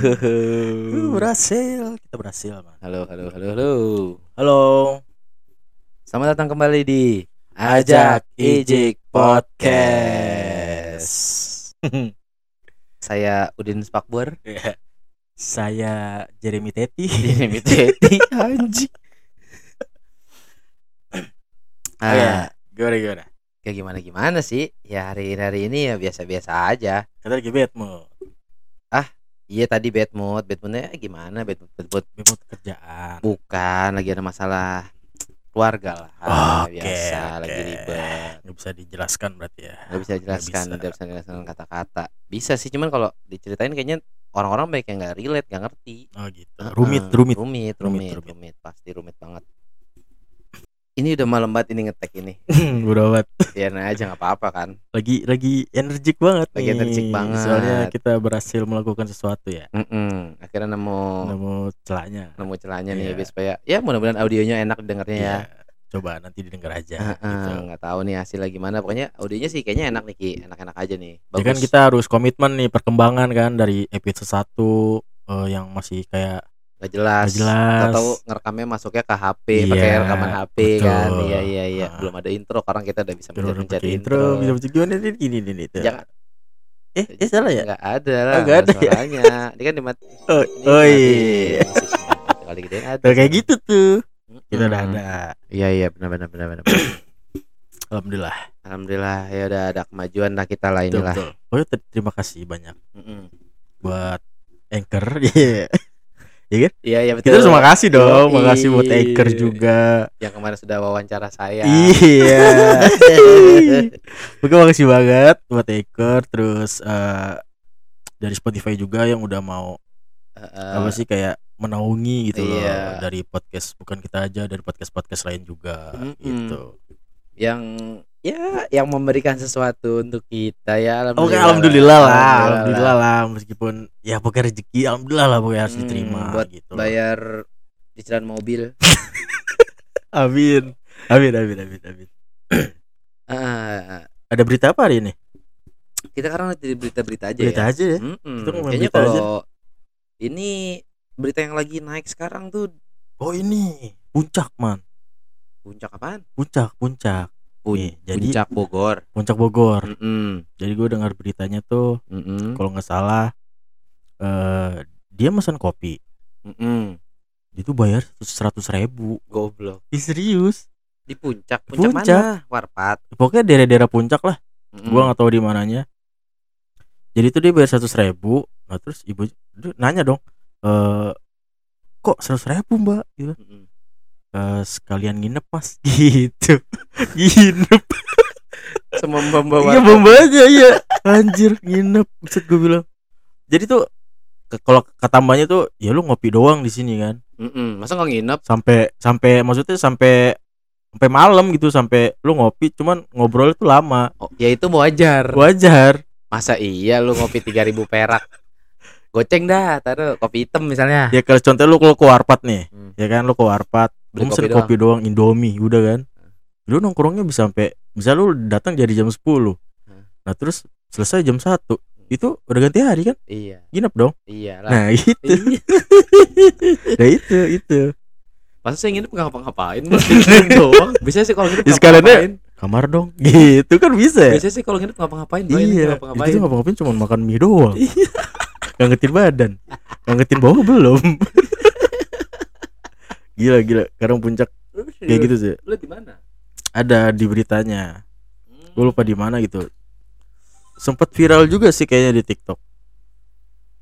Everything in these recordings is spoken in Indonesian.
Uh, berhasil, kita berhasil, man. Halo, halo, halo, halo. Halo. Selamat datang kembali di Ajak Ijik Podcast. Saya Udin Spakbor. Iya. Saya Jeremy Teti. Ini Teti anjing. Oh, iya. Ah, Gimana gimana? kayak gimana gimana sih? Ya hari hari ini ya biasa-biasa aja. Kita lagi bad mood. Iya tadi bad mood, bad moodnya gimana? Bad mood, bad mood. Bad mood kerjaan. Bukan lagi ada masalah keluarga lah. Oke, biasa oke. lagi ribet. Nggak bisa dijelaskan berarti ya. Gak bisa jelaskan, bisa. tidak bisa jelaskan dengan kata-kata. Bisa sih, cuman kalau diceritain kayaknya orang-orang banyak yang nggak relate, nggak ngerti. Oh gitu. Rumit, rumit. rumit, Rumit, rumit, rumit. rumit, pasti rumit banget. Ini udah malam banget ini ngetek ini. Udah banget. Biarin aja nggak apa-apa kan. Lagi lagi energik banget Lagi nih. energik banget. Soalnya kita berhasil melakukan sesuatu ya. Mm-mm. Akhirnya nemu Nemu celahnya. nemu celahnya nih Iya. supaya ya mudah-mudahan audionya enak didengarnya ya. Iya. Coba nanti didengar aja Heeh, gitu. nggak tahu nih hasilnya gimana. Pokoknya audionya sih kayaknya enak nih Ki, enak-enak aja nih. Ya kan kita harus komitmen nih perkembangan kan dari episode 1 yang masih kayak nggak jelas. Nggak jelas. Tahu ngerekamnya masuknya ke HP, Iya, pakai rekaman HP kan. betul. Iya iya iya. Ah. Belum ada intro, sekarang kita udah bisa mencet-mencet pakai intro. intro, bisa bisa gimana nih gini nih tuh. Jangan Eh, eh salah ya? Enggak ada lah. Oh, nggak ada ya? suaranya. Ini kan dimati. Oh, ini oh iya. Kali gedein ada. Kayak gitu tuh. Kita udah ada. Iya iya benar benar benar benar. Alhamdulillah. Alhamdulillah ya udah ada kemajuan lah kita lah Betul, inilah. betul. Oh, ya, ter- terima kasih banyak Mm-mm. buat Anchor. Iya. Iya iya betul. Kita terima kasih dong, Yoi. makasih buat Anchor juga. Yang kemarin sudah wawancara saya. Iya. Oke, makasih banget buat Anchor terus eh, dari Spotify juga yang udah mau Heeh. apa sih kayak menaungi gitu loh Iya. dari podcast bukan kita aja dari podcast podcast lain juga Mm-mm. gitu. yang ya yang memberikan sesuatu untuk kita ya alhamdulillah. Oke alhamdulillah lah, alhamdulillah lah meskipun ya pokoknya rezeki alhamdulillah lah pokoknya harus Hmm, diterima buat gitu. Bayar cicilan mobil. Amin. Amin amin amin amin. Ah, Ada berita apa hari ini? kita sekarang lihat di berita-berita aja Berita ya. aja ya. Kita ngomongin Kayaknya berita aja. kalau ini berita yang lagi naik sekarang tuh Oh ini puncak man, puncak apaan? puncak puncak. Pun- jadi puncak Bogor. puncak Bogor. Mm-mm. Jadi gue dengar beritanya tuh Mm-mm. kalau nggak salah eh dia pesan kopi Mm-mm. itu bayar seratus ribu Goblok. Ih, serius Di puncak. Puncak, Puncak. mana? Warpat. pokoknya daerah-daerah puncak lah Mm-mm. gua nggak tahu di mananya jadi itu dia bayar seratus ribu nah terus ibu dia nanya dong eh kok seratus ribu mbak gitu Mm-mm. "Eh, sekalian nginep mas gitu nginep Semua membawa iya aja iya anjir nginep Buset gue bilang jadi tuh ke- kalau kata mbaknya tuh ya lu ngopi doang di sini kan Mm-mm. Masa nggak nginep? sampai sampai maksudnya sampai sampai malam gitu sampai lu ngopi cuman ngobrol itu lama Oh, ya itu wajar. wajar Masa iya lu ngopi 3000 perak? Goceng dah, taruh kopi hitam misalnya. ya kalau contoh lu kalau ke warpat nih Hmm. ya kan lu ke warpat Beli lu mesen kopi kopi, doang Indomie udah kan lu nongkrongnya bisa sampai bisa lu datang jadi jam 10 Hmm. nah terus selesai jam 1 itu udah ganti hari kan Iya, nginep dong iya lah. nah itu Iya. nah itu itu Masa saya nginep nggak ngapa-ngapain, doang. Biasanya sih kalau nginep ngapa-ngapain. kamar dong gitu kan bisa ya Biasanya sih kalau nginep ngapa-ngapain, iya ngapa-ngapain. itu ngapa-ngapain cuma makan mie doang Iya. ngangetin badan ngangetin bawah belum gila gila sekarang puncak Lu kayak gitu sih Lu di mana? ada di beritanya Hmm. gue lupa di mana gitu sempat viral juga sih kayaknya di TikTok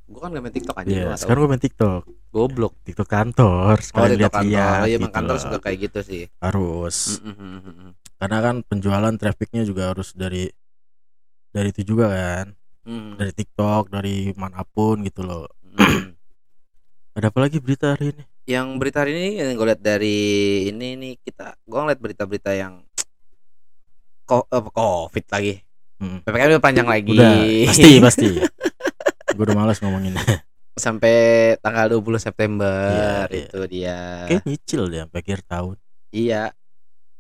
Gua kan gak main TikTok aja, gua nggak sekarang gue main TikTok Goblok. TikTok kantor Oh, sekalian TikTok kantor. Oh, iya, gitu kantor suka kayak gitu sih. harus Mm, mm, mm, mm, karena kan penjualan trafficnya juga harus dari dari itu juga kan mm. dari TikTok dari mana pun gitu loh Mm. ada apa lagi berita hari ini yang berita hari ini yang gue lihat dari ini nih kita gue ngeliat berita-berita yang ko apa, covid lagi. Hmm. ppkm udah panjang lagi. Udah pasti pasti. Gue udah malas ngomongin sampai tanggal 20 September Iya, iya. itu dia. Kayak nyicil deh sampai akhir tahun. Iya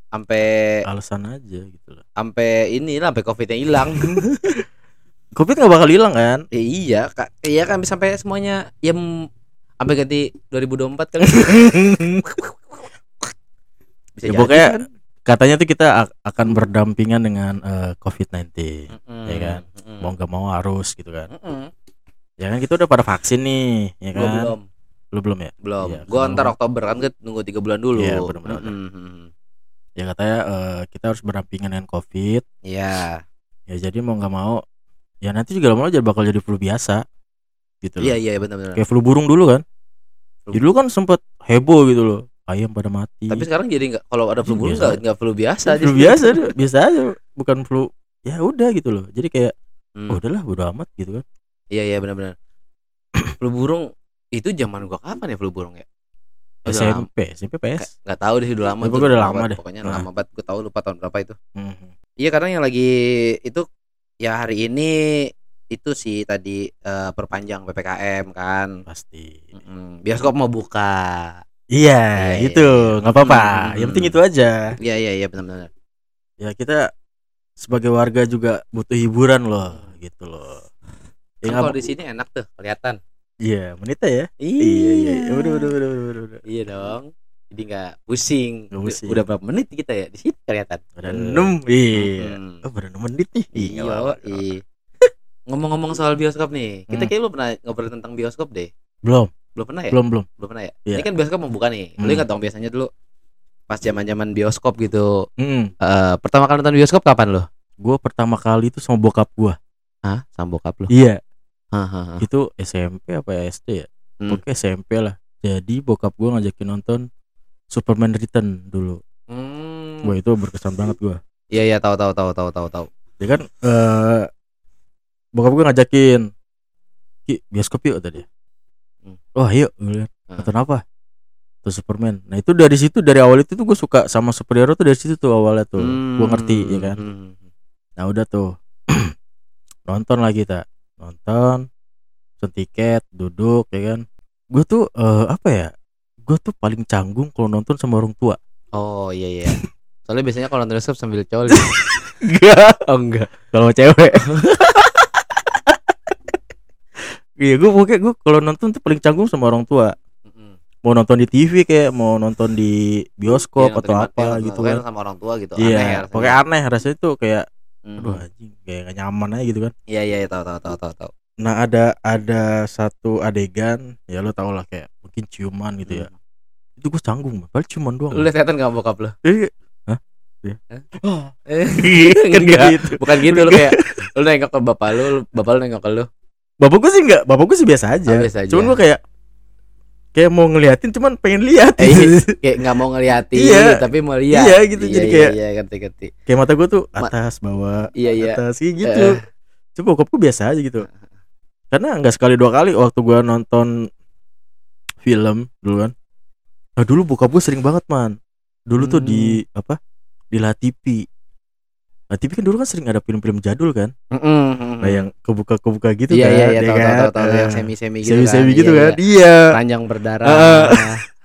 sampai alasan aja gitu loh. sampai ini lah sampai covidnya hilang. Covid nggak bakal hilang kan? Eh, iya kak. Iya kan sampai semuanya ya sampai ganti 2024 kan. Bisa Ya, jadi pokoknya kan. katanya tuh kita akan berdampingan dengan eh, covid-19 Mm-mm, ya kan? mm-mm, mau nggak mau harus gitu kan? Mm-mm. ya kan kita udah pada vaksin nih ya belum kan? belum? Lu belum ya? Belum. Gua sama- ntar Oktober kan gue nunggu tiga bulan dulu. Iya, bener-bener. Mm-mm. ya katanya eh, kita harus berdampingan dengan covid. Iya. Ya jadi mau nggak mau ya nanti juga lama-lama jadi bakal jadi flu biasa gitu loh. iya iya benar-benar kayak flu burung dulu kan? Flu- jadi dulu kan sempet heboh gitu loh. Ayam pada mati. Tapi sekarang jadi nggak kalau ada flu Iya, burung biasa. nggak nggak flu biasa aja flu biasa deh, biasa aja. Bukan flu ya udah gitu loh. Jadi kayak Hmm. oh, udahlah udah amat gitu kan. Iya iya benar-benar flu burung itu zaman gua kapan ya flu burung ya? Udah lama. SMP SMP PS Kayak- nggak tahu deh udah lama Ya, pokoknya udah lama deh. pokoknya Nah. lama banget gue tahu lupa tahun berapa itu. Mhm. iya karena yang lagi itu ya hari ini itu sih tadi eh, perpanjang ppkm kan. Pasti. Mm-mm. bioskop mau buka. Iya Iya, itu iya, nggak apa-apa. Hmm. yang penting itu aja. Iya iya iya benar-benar. Ya kita sebagai warga juga butuh hiburan loh gitu loh. Ya kalau di sini enak tuh kelihatan. Iya menita ya? Iya. Iya iya udah udah udah udah udah, udah. iya dong. Jadi nggak pusing. Nggak pusing. udah berapa menit kita ya? Di sini kelihatan. Ada enam iya. Oh baru enam menit nih. Iya, iya. Ngomong-ngomong soal bioskop nih, kita Hmm. kayak belum pernah ngobrol tentang bioskop deh. belum Belum pernah ya? belum belum Belum pernah ya? Iya. Ini kan bioskop mau buka nih. Lu Hmm. ingat dong biasanya dulu pas zaman-zaman bioskop gitu. Hmm. eh pertama kali nonton bioskop kapan lo? gue pertama kali itu sama bokap gue Hah? Sama bokap lo? iya Hahaha. itu SMP apa ya SD ya Hmm. Pokoknya SMP lah jadi bokap gue ngajakin nonton Superman Return dulu Hmm. Wah itu berkesan banget gue Iya iya tahu tahu tahu tahu tahu tahu. ya kan eh bokap gue ngajakin. Ki bioskop yuk tadi Hmm. wah yuk Ah. nonton apa? Tuh Superman. Nah itu dari situ dari awal itu tuh gue suka sama superhero tuh dari situ tuh awalnya tuh. Gue ngerti ya kan? Hmm. nah udah tuh. Nonton lagi tak nonton. Pesen tiket duduk ya kan? Gue tuh eh, apa ya? Gue tuh paling canggung kalau nonton sama orang tua. Oh iya iya. Soalnya biasanya kalau nonton bioskop sambil coli. enggak. Oh enggak. kalau cewek iya gue pokoknya gue kalau nonton tuh paling canggung sama orang tua mau nonton di TV kayak mau nonton di bioskop Iya, atau apa iya, gitu kan sama orang tua gitu. Aneh ya iya rasanya. pokoknya aneh rasanya tuh kayak aduh anjing kayak gak nyaman aja gitu kan Iya iya iya, tahu tahu tahu tahu tahu. nah ada ada satu adegan ya lo tau lah kayak mungkin ciuman gitu ya itu gue canggung padahal ciuman doang Lu lihat setan enggak bokap lu? Jadi, hah Iya. Eh, kan Enggak. gitu Bukan gitu lu kayak lu nengok ke bapak lu- bapak lu nengok ke lu. Bapak gue sih enggak bapak gue sih biasa aja, Oh, biasa aja. cuman gue kayak kayak mau ngeliatin cuman pengen lihat Eh, gitu. Kayak nggak mau ngeliatin Iya. tapi mau lihat. Iya, gitu, jadi iya, kayak- iya ngerti ngerti. kayak mata gue tuh atas bawah Iya iya. atas kayak gitu Eh. coba bokap gue biasa aja gitu karena nggak sekali dua kali waktu gue nonton film dulu kan nah dulu bokap gue sering banget man dulu tuh di Hmm. apa di La TV La TV kan dulu kan sering ada film-film jadul kan Mm-mm. nah yang kebuka-kebuka gitu Iya kan iya iya ya tahu kan? tahu tahu tahu yang Eh, semi-semi gitu semi-semi kan. gitu Iya, kan iya. iya Ranjang berdarah.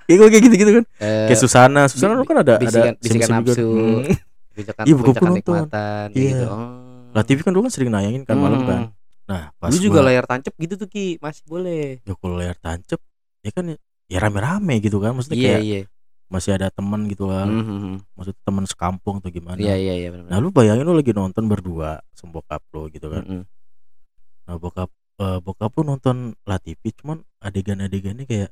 Kayak gue kayak gitu-gitu kan Eh, kayak Susana Susana bi- kan ada bisikan- ada bisikan nafsu. Hmm. Iya, puncak gua nonton. Iya. gitu. Oh. La TV kan dulu kan sering nayangin kan malam Hmm. kan nah pas Lu juga gua- layar tancap gitu tuh Ki, masih boleh. ya kalau layar tancep ya kan ya rame-rame gitu kan maksudnya Iya kayak iya. Masih ada teman gitu kan Mhm. maksud teman sekampung atau gimana Iya iya iya nah lu bayangin lu lagi nonton berdua bokap lu gitu kan Mm-mm. nah bokap eh, bokap lu nonton La TV cuman adegan-adegannya kayak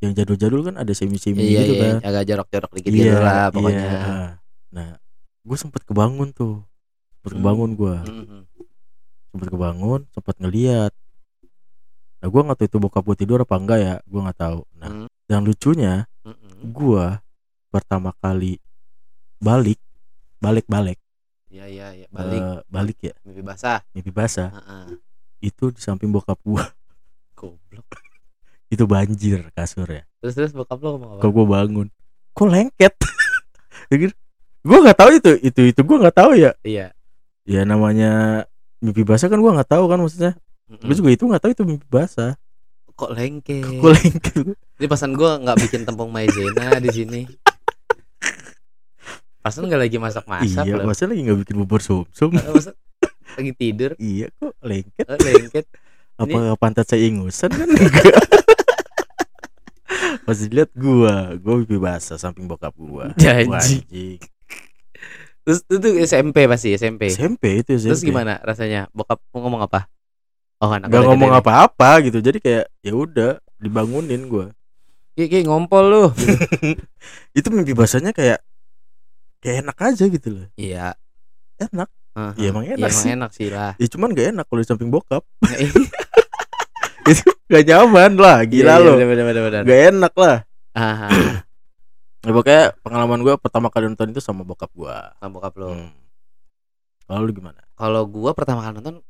yang jadul-jadul kan ada semi-semi Iya gitu iya, kan agak jorok-jorok dikit gitu lah pokoknya. iya. nah gue sempet kebangun tuh sempet Hmm. kebangun gue Mhm. sempet kebangun sempet ngeliat nah gue nggak tahu itu bokap gue tidur apa enggak ya gue nggak tahu nah Hmm. yang lucunya. Gua pertama kali balik balik balik Iya iya iya, balik balik ya mimpi basah. mimpi basah Heeh. itu di samping bokap gua Goblok. itu banjir kasur ya Terus terus bokap lo ngomong apa? kok gua bangun kok lengket gua nggak tahu itu itu itu gua nggak tahu ya Iya. ya namanya mimpi basah kan gua nggak tahu kan maksudnya Mm-mm. gua juga itu nggak tahu itu mimpi basah Kok lengket? kok lengket Ini pasan gua nggak bikin tepung maizena di sini. Pasan nggak lagi masak-masak iya loh. masa lagi nggak bikin bubur sumsum Eh, Pasan lagi tidur Iya kok lengket. oh, lengket Apa pantat saya ingusan kan? Enggak. Pas dilihat gua, gua pipi basah samping bokap gua. Janji. Terus itu SMP pasti SMP SMP itu SMP. terus gimana rasanya bokap mau ngomong apa oh anak Gak udah ngomong apa-apa gitu. Jadi kayak ya udah dibangunin gua. Ki, ki, ngompol lu Itu mimpi basahnya kayak kayak enak aja gitu loh. iya Enak. Ya, emang Ya, enak emang sih. enak sih lah Ya cuman gak enak kalau di samping bokap. Iya, itu gak nyaman lah, gila iya, lo. bener, bener, bener, bener. Gak enak lah. Ah, ah, Ya, pokoknya pengalaman gua pertama kali nonton itu sama bokap gua. sama bokap lu Hmm. Kalau lu gimana? kalau gua pertama kali nonton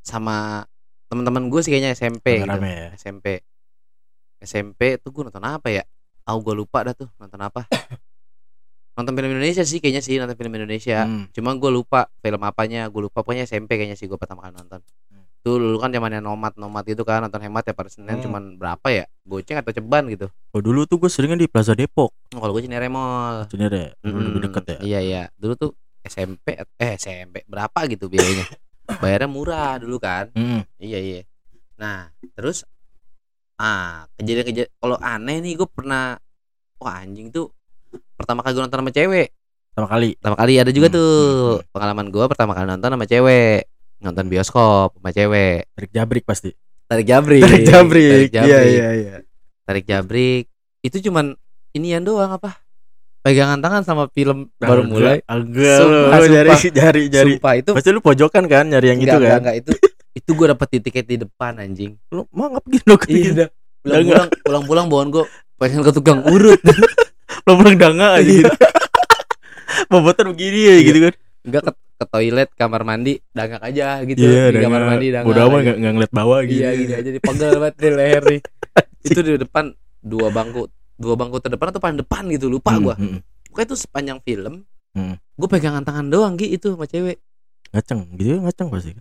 sama teman-teman gue sih kayaknya SMP gitu. Ya. SMP SMP tuh gue nonton apa ya ah gue lupa dah tuh nonton apa nonton film Indonesia sih kayaknya sih nonton film Indonesia Hmm. cuma gue lupa film apanya gue lupa pokoknya SMP kayaknya sih gue pertama kali nonton Hmm. tuh dulu kan zamannya nomad nomad gitu kan nonton hemat ya pada senin Hmm. cuman berapa ya goceng atau ceban gitu Oh dulu tuh gue seringnya di Plaza Depok. Oh, kalau gue Cinere Mall deh, dulu lebih deket ya. iya iya dulu tuh SMP eh SMP berapa gitu biayanya bayarnya murah dulu kan Mm. Iya iya. Nah terus ah kejadian-kejadian kalau aneh nih gue pernah wah anjing tuh pertama kali gue nonton sama cewek Pertama kali. pertama kali ada juga Hmm, tuh hmm, hmm. pengalaman gue pertama kali nonton sama cewek nonton bioskop sama cewek Tarik jabrik pasti. tarik jabrik Tarik jabrik. tarik jabrik Iya iya iya. tarik jabrik itu cuman inian doang apa pegangan tangan sama film baru mulai Agak Sumpah, lu jari sumpah. jari jari. sumpah itu Pasti lu pojokan kan nyari yang enggak, gitu enggak, kan. enggak, itu itu gue dapet tiket di depan anjing Lu mangap gitu lo iya gitu. pulang-pulang pulang-pulang bawaan gue pengen ke tukang urut Lo pulang danga aja Iya. gitu. Bobotan begini ya Iya. gitu kan. enggak ke, ke toilet kamar mandi dangak aja gitu Iya, di kamar mandi dangak Udah aja. enggak enggak ngeliat bawah gitu. iya gini aja dipegel banget di leher nih itu di depan dua bangku dua bangku terdepan atau paling depan gitu lupa Hmm, gua hmm. pokoknya itu sepanjang film Hmm. gue pegangan tangan doang gitu itu sama cewek Ngaceng, gitu ya ngaceng pasti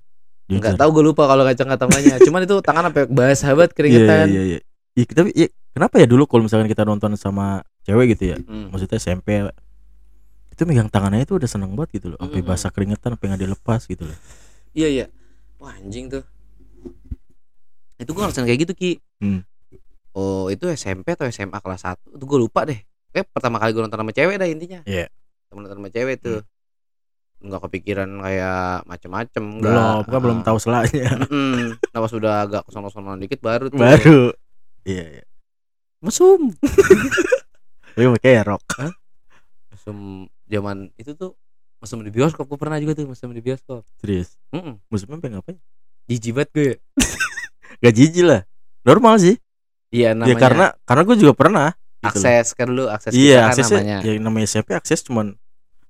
nggak tahu gue lupa kalau kacang tangannya cuman itu tangan sampai basah banget Iya keringetan iya iya. Iya, tapi iya, kenapa ya dulu kalau misalkan kita nonton sama cewek gitu ya, Hmm. maksudnya SMP itu megang tangannya itu udah seneng banget gitu loh, sampai Mm-mm. basah keringetan, sampai nggak dilepas gitu loh. iya iya wah anjing tuh itu gue ngerasain kayak gitu ki Hmm. Oh itu SMP atau SMA kelas 1 itu gue lupa deh eh pertama kali gue nonton sama cewek dah intinya Iya. temen nonton sama cewek tuh nggak kepikiran kayak macem-macem Belum, kan belum Ah. tahu selanya. Mm-mm. Nah, pas udah agak kesono-sono dikit baru tuh Baru. Iya iya. mesum Tapi pakai rok. mesum zaman itu tuh mesum di bioskop gue pernah juga tuh mesum di bioskop Serius. Mm-mm. Musimnya pengen ngapain? jijik banget gue Gak jijik lah. Normal sih. Iya namanya ya karena karena gue juga pernah. gitu loh. akses kan dulu akses Iya, kita kan aksesnya namanya ya namanya SMP akses cuman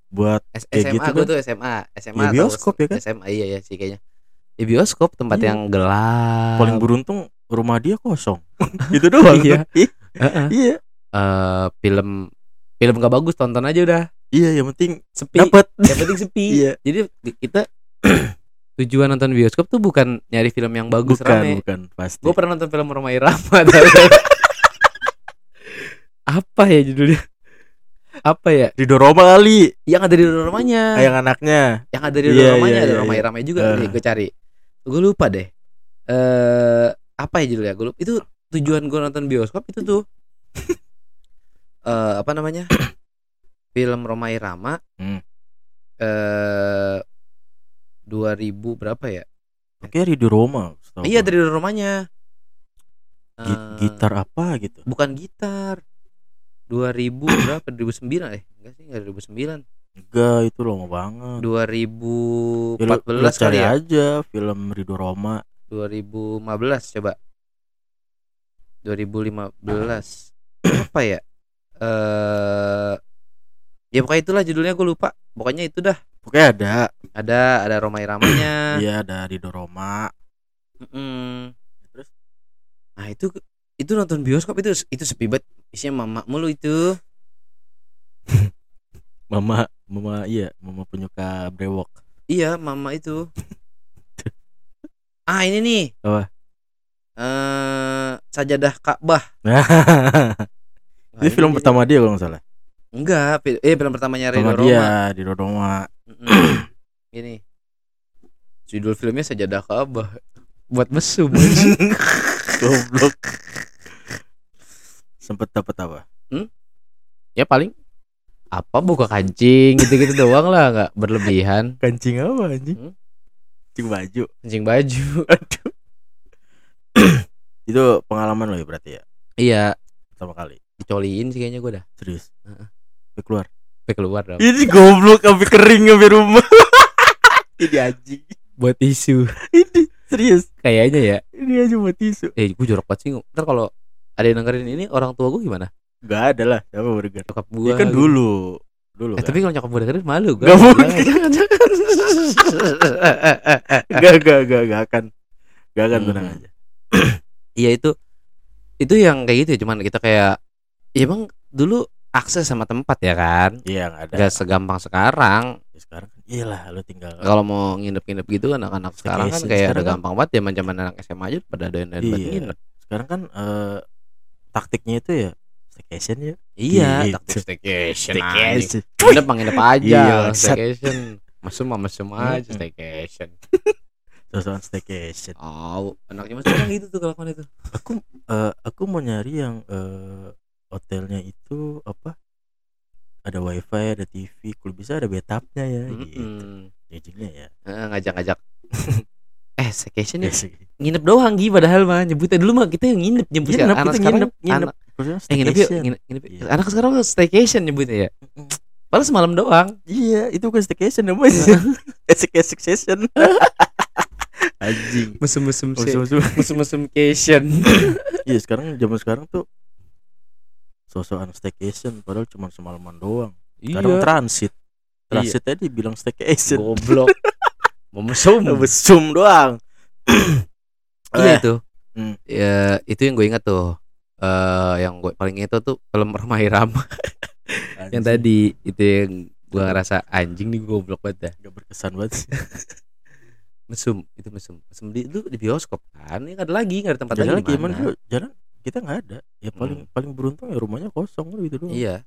buat S- SMA gitu gue kan. tuh SMA SMA Ya, bioskop ya kan? SMA iya ya sih kayaknya di bioskop tempat Iya. yang gelap paling beruntung rumah dia kosong. gitu doang. Iya. Heeh. iya. Eh, film film gak bagus tonton aja udah Iya, yang penting sepi dapat. yang penting sepi Iya. jadi di- kita tujuan nonton bioskop tuh bukan nyari film yang bagus Bukan, rame. bukan pasti. gue pernah nonton film Roma Irama apa ya judulnya? Apa ya? Ridho Roma kali. Yang ada di rumahnya yang anaknya. yang ada di Iya, rumahnya iya, ada iya, Roma iya. Irama juga Eh. nih gue cari. Gue lupa deh. Eh apa ya judulnya? Gue lupa. Itu tujuan gue nonton bioskop itu tuh. Eh apa namanya? Film Roma Irama. Hmm. eh 2000 berapa ya? Oke, Ridho Roma. setahu iya dari rumahnya Gi- Eh, gitar apa gitu. bukan gitar. 2000 berapa? 2009 eh enggak sih enggak 2009 Enggak, itu lama banget. 2014 Ya, lu, kali cari ya? aja film Ridho Roma. 2015 coba. 2015 apa ya? Eh ya pokoknya itulah judulnya gue lupa. Pokoknya itu dah Pokoknya ada. ada ada Roma Iramanya Iya, ada Ridho Roma. Mm-mm. Terus? nah itu itu nonton bioskop itu itu sepi banget isinya mama mulu itu Mama, mama iya, mama penyuka brewok. iya mama itu ah ini nih Apa? eh sajadah Ka'bah Nah, ini film pertama dia kalau nggak salah. enggak eh film pertamanya Pertama Roma dia, Ridho Roma. Gini. Judul filmnya Sajadah Ka'bah. Buat mesum. Goblok. Sempet dapat apa? ya paling apa buka kancing gitu-gitu doang lah nggak berlebihan Kancing apa anjing? Hmm? Kancing baju. kancing baju Aduh. Itu pengalaman lo ya berarti ya iya pertama kali. dicoliin sih kayaknya gue dah Serius. Heeh. Sampai keluar. Sampai keluar dong Ini goblok sampai kering sampai rumah. Ini anjing. buat tisu Ini serius. kayaknya ya Ini aja buat tisu. eh gue jorok banget sih ntar kalau ada yang dengerin ini orang tua gue gimana Gak ada lah. Siapa burger? nyokap gue Ya kan dulu. Dulu eh, kan. tapi kalau nyokap gue dengerin malu gue Gak mungkin. Gak gak gak gak akan. Gak akan Hmm. tenang aja. iya itu itu yang kayak gitu ya cuman kita kayak ya emang dulu akses sama tempat ya kan Iya gak ada. gak segampang sekarang Ya, sekarang kan iyalah lo tinggal kalau mau nginep-nginep gitu anak-anak sekarang kan kayak sekarang ada kan- gampang banget ya zaman anak SMA aja pada ada yang Iya. nginep. Sekarang kan eh, taktiknya itu ya staycation ya. Iya, Gitu. taktik staycation. Staycation. Nginep nginep aja, Iya, staycation. Mesum mah mesum aja staycation. Sosokan staycation. Oh, anaknya masih sekarang gitu tuh kelakuan itu. Aku eh, aku mau nyari yang eh, hotelnya itu apa? Ada wifi, ada TV, kalau bisa ada bathtubnya ya. Gitu. Mm-mm. Jadinya ya. Eh, ngajak-ngajak. eh, staycation ya nginep doang Gi padahal mah nyebutnya dulu mah kita yang nginep nyebut Nginep, sekarang. anak kita sekarang nginep, nginep. anak- eh nginep yuk staycation. nginep, nginep. Iya. anak sekarang staycation nyebutnya ya padahal semalam doang Iya, itu bukan staycation namanya. Session. Anjing. mesum-mesum Musuh-musuh. mesum-mesum cation Iya, sekarang zaman sekarang tuh sosokan staycation padahal cuma semalaman doang. Iya transit. Transit tadi bilang staycation. goblok mau mesum Mesum doang. iya Eh, tuh Hmm. ya itu yang gue ingat tuh eh yang gue paling ingat tuh film Roma Irama yang tadi itu yang gue ngerasa anjing nih goblok banget dah Gak berkesan banget sih. mesum itu mesum mesum di itu di bioskop kan ini ada lagi nggak ada tempat Jalan lagi lagi mana. Jalan kita nggak ada. Ya paling paling beruntung ya rumahnya kosong gitu doang. iya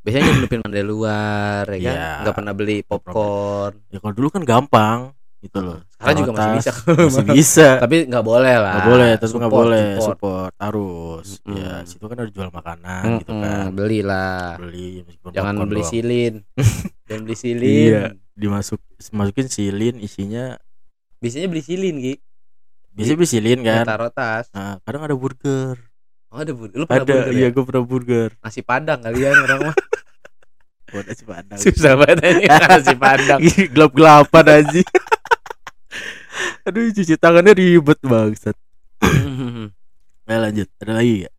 biasanya nyelupin mandi luar ya kan Iya. nggak pernah beli popcorn Ya kalau dulu kan gampang gitu loh. sekarang juga masih bisa masih bisa. tapi nggak boleh lah Nggak boleh, tetap nggak boleh. support. Support, harus. Mm-mm. Ya, situ kan ada jual makanan gitu Mm-mm, kan. belilah Beli meskipun jangan beli doang. silin jangan beli silin Iya. dimasuk masukin silin isinya biasanya beli silin Gi biasanya beli silin kan. taruh tas. Nah, kadang ada burger. Oh ada bur lu pernah ada burger iya ya? gue pernah burger. Nasi padang kalian orang mah. Buat nasi padang. Susah banget ini nasi padang. Gelap gelapan aja aduh cuci tangannya ribet banget nah lanjut. Ada lagi ya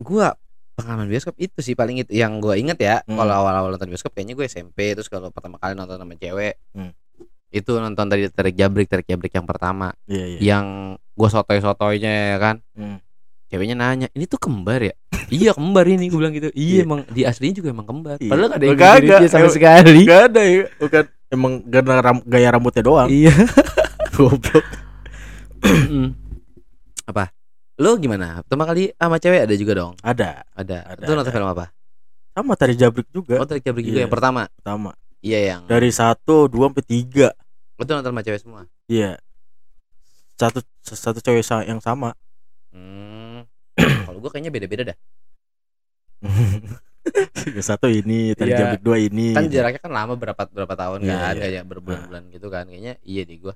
gua pengalaman bioskop itu sih paling itu yang gua inget ya. Hmm. kalau awal-awal nonton bioskop kayaknya gue SMP terus kalau pertama kali nonton sama cewek Hmm. Itu nonton tadi tarik jabrik tarik jabrik yang pertama. Iya iya. Yang gua sotoy sotoynya ya kan? Hmm. ceweknya nanya ini tuh kembar ya? Iya kembar ini gue bilang gitu. Iya Iya. emang di aslinya juga emang kembar. Iya. padahal gak ada yang Kagak, mirip dia sama sekali. Gak ada ya bukan emang karena ram, gaya rambutnya doang. Iya. Goblok. Apa? Lo gimana? Pertama kali sama cewek ada juga dong? Ada. Ada, Ada, itu nonton film apa? Sama tari jabrik juga. Oh tarik jabrik juga Iya. yang pertama? Pertama. Iya yang dari satu dua sampai tiga itu nonton sama cewek semua iya satu satu cewek sa- yang sama hmm. kalau gue kayaknya beda-beda dah Yang satu ini tadi Iya. jabrik dua ini kan gitu. jaraknya kan lama berapa berapa tahun Iya, kan iya. kayak berbulan-bulan gitu kan kayaknya iya di gue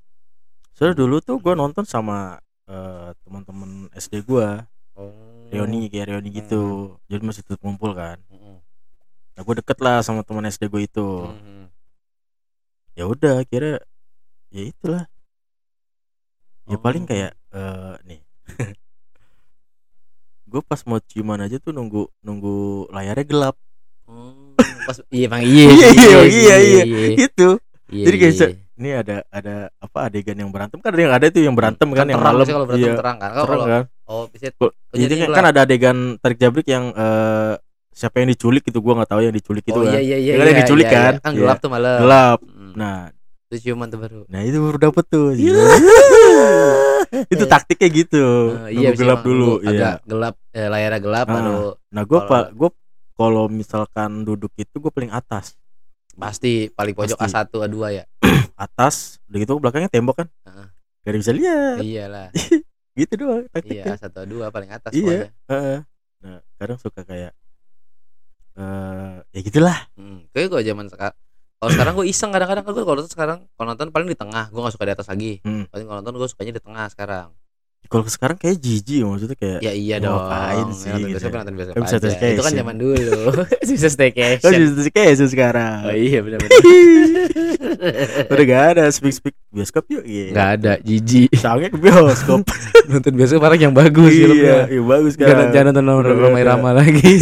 Soalnya dulu tuh gue nonton sama eh, teman-teman SD gue oh. reuni kayak reuni gitu jadi masih tetap ngumpul kan Mm-mm. nah gue deket lah sama teman SD gue itu Mhm. ya udah kira ya itulah ya Oh. paling kayak eh, nih gue pas mau ciuman aja tuh nunggu nunggu layarnya gelap Oh, pas iya bang iya Iya, sih, iya, sih, iya, iya. gitu iya, Jadi kayak iya. ini ada ada apa adegan yang berantem kan ada yang ada tuh yang berantem kan, yang terang malam kalau berantem iya, terang kan kalau terang kan oh bisa Oh, jadi kan, kan ada adegan tarik jabrik yang eh, siapa yang diculik itu gua nggak tahu yang diculik itu oh kan iya iya iya Ya kan yang iya, diculik iya, kan? iya. kan Iya. gelap tuh malah gelap Mm. nah itu ciuman tuh baru nah itu baru dapet tuh Iya. itu taktiknya gitu Eh, nunggu bisa gelap dulu iya agak gelap eh, layarnya gelap Ah. baru nah gua Kalau- pak gua kalau misalkan duduk itu gue paling atas pasti paling pojok Pasti. A1 A2 ya atas udah gitu belakangnya tembok kan Heeh. gak ada bisa lihat iyalah gitu doang iya taktiknya satu dua paling atas Iya. Heeh. nah kadang suka kayak eh ya gitulah Hmm, kayak gue zaman sekarang kalau sekarang gue iseng kadang-kadang gue kalau nonton sekarang kalau nonton paling di tengah gue gak suka di atas lagi. Hmm. paling kalau nonton gue sukanya di tengah sekarang. Kalau sekarang kayak jijik maksudnya kayak ya iya dong ngapain Ya, sih, nonton gitu. bioskop nonton bioskop Kan bisa aja. itu kan staycation. zaman dulu. Bisa oh staycation justru kayak sekarang. Oh iya benar-benar. Udah gak ada speak speak bioskop yuk gitu. nggak ada jijik Soalnya ke bioskop. Nonton bioskop orang yang bagus iya, iya bagus kan. jangan jangan nonton Roma ada. Irama lagi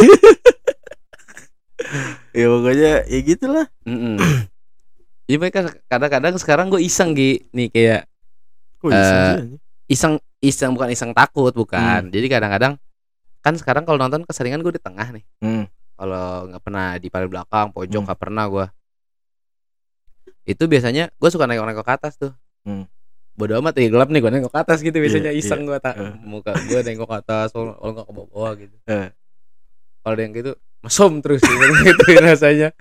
ya pokoknya ya gitulah Mm-mm. Iya mereka kadang-kadang sekarang gue iseng Gi nih kayak kok Eh, sih anjing? iseng iseng bukan iseng takut bukan jadi kadang-kadang kan sekarang kalau nonton keseringan gue di tengah nih Hmm. kalau nggak pernah di paling belakang pojok Hmm. nggak pernah gue itu biasanya gue suka nengok-nengok ke atas tuh Hmm. bodo amat ya gelap nih gue nengok ke atas gitu biasanya Iya, iseng gue tak Eh. muka gue nengok ke atas kalau kalau nggak ke bawah gitu Eh. kalau ada yang gitu mesum terus gitu. Rasanya.